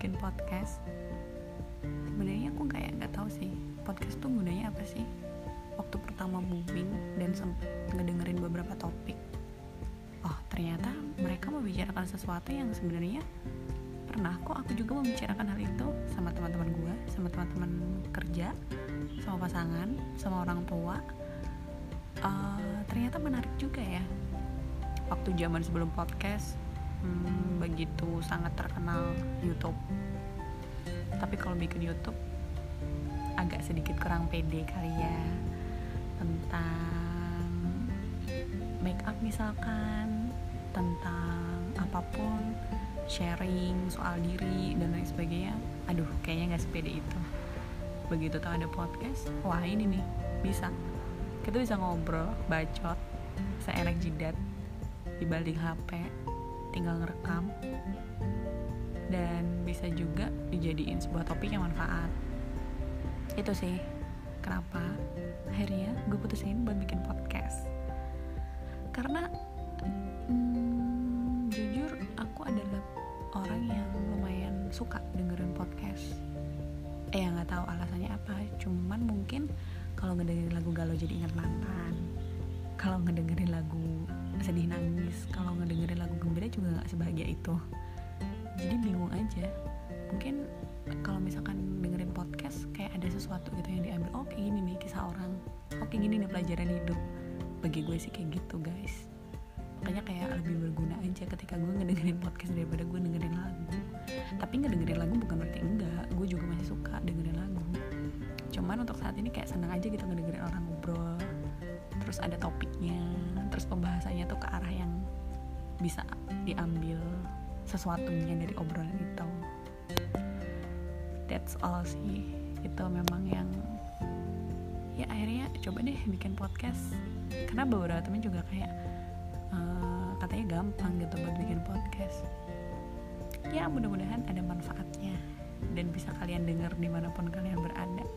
bikin podcast. Sebenarnya aku kayak nggak tahu sih podcast tuh gunanya apa sih? Waktu pertama booming dan sempet ngedengerin beberapa topik. Oh ternyata mereka membicarakan sesuatu yang sebenarnya pernah kok aku juga membicarakan hal itu sama teman-teman gue sama teman-teman kerja sama pasangan sama orang tua. Uh, ternyata menarik juga ya. Waktu zaman sebelum podcast hmm, begitu sangat terkenal YouTube. Tapi kalau bikin YouTube agak sedikit kurang pede kali ya tentang make up misalkan tentang apa pun sharing soal diri dan lain sebagainya. Aduh kayaknya nggak sepede itu. Begitu tau ada podcast wah ini nih bisa. Kita bisa ngobrol bacot seenak jidat di balik HP tinggal ngerekam. Dan bisa juga dijadiin sebuah topik yang manfaat. Itu sih kenapa akhirnya gue putusin buat bikin podcast. Karena hmm, jujur aku adalah orang yang lumayan suka dengerin podcast. Eh nggak tahu alasannya apa cuman mungkin kalau ngedengerin lagu galau jadi ingat mantan. Kalau ngedengerin lagu sedih nangis. Kalau ngedengerin lagu gembira juga nggak sebahagia itu. Jadi bingung aja. Mungkin kalau misalkan dengerin podcast kayak ada sesuatu gitu yang diambil oh kayak gini nih kisah orang. Oh gini nih pelajaran hidup. Bagi gue sih kayak gitu guys. Makanya kayak lebih berguna aja ketika gue ngedengerin podcast daripada gue dengerin lagu. Tapi ngedengerin lagu bukan berarti enggak. Gue juga masih suka dengerin lagu. Cuman untuk saat ini kayak senang aja gitu ngedengerin orang ngobrol. Terus ada topiknya terus pembahasannya tuh ke arah yang bisa diambil sesuatunya dari obrolan itu. That's all sih. Itu memang yang ya akhirnya coba deh bikin podcast. Karena beberapa temen juga kayak uh, katanya gampang gitu buat bikin podcast. Ya mudah-mudahan ada manfaatnya dan bisa kalian dengar di mana pun kalian berada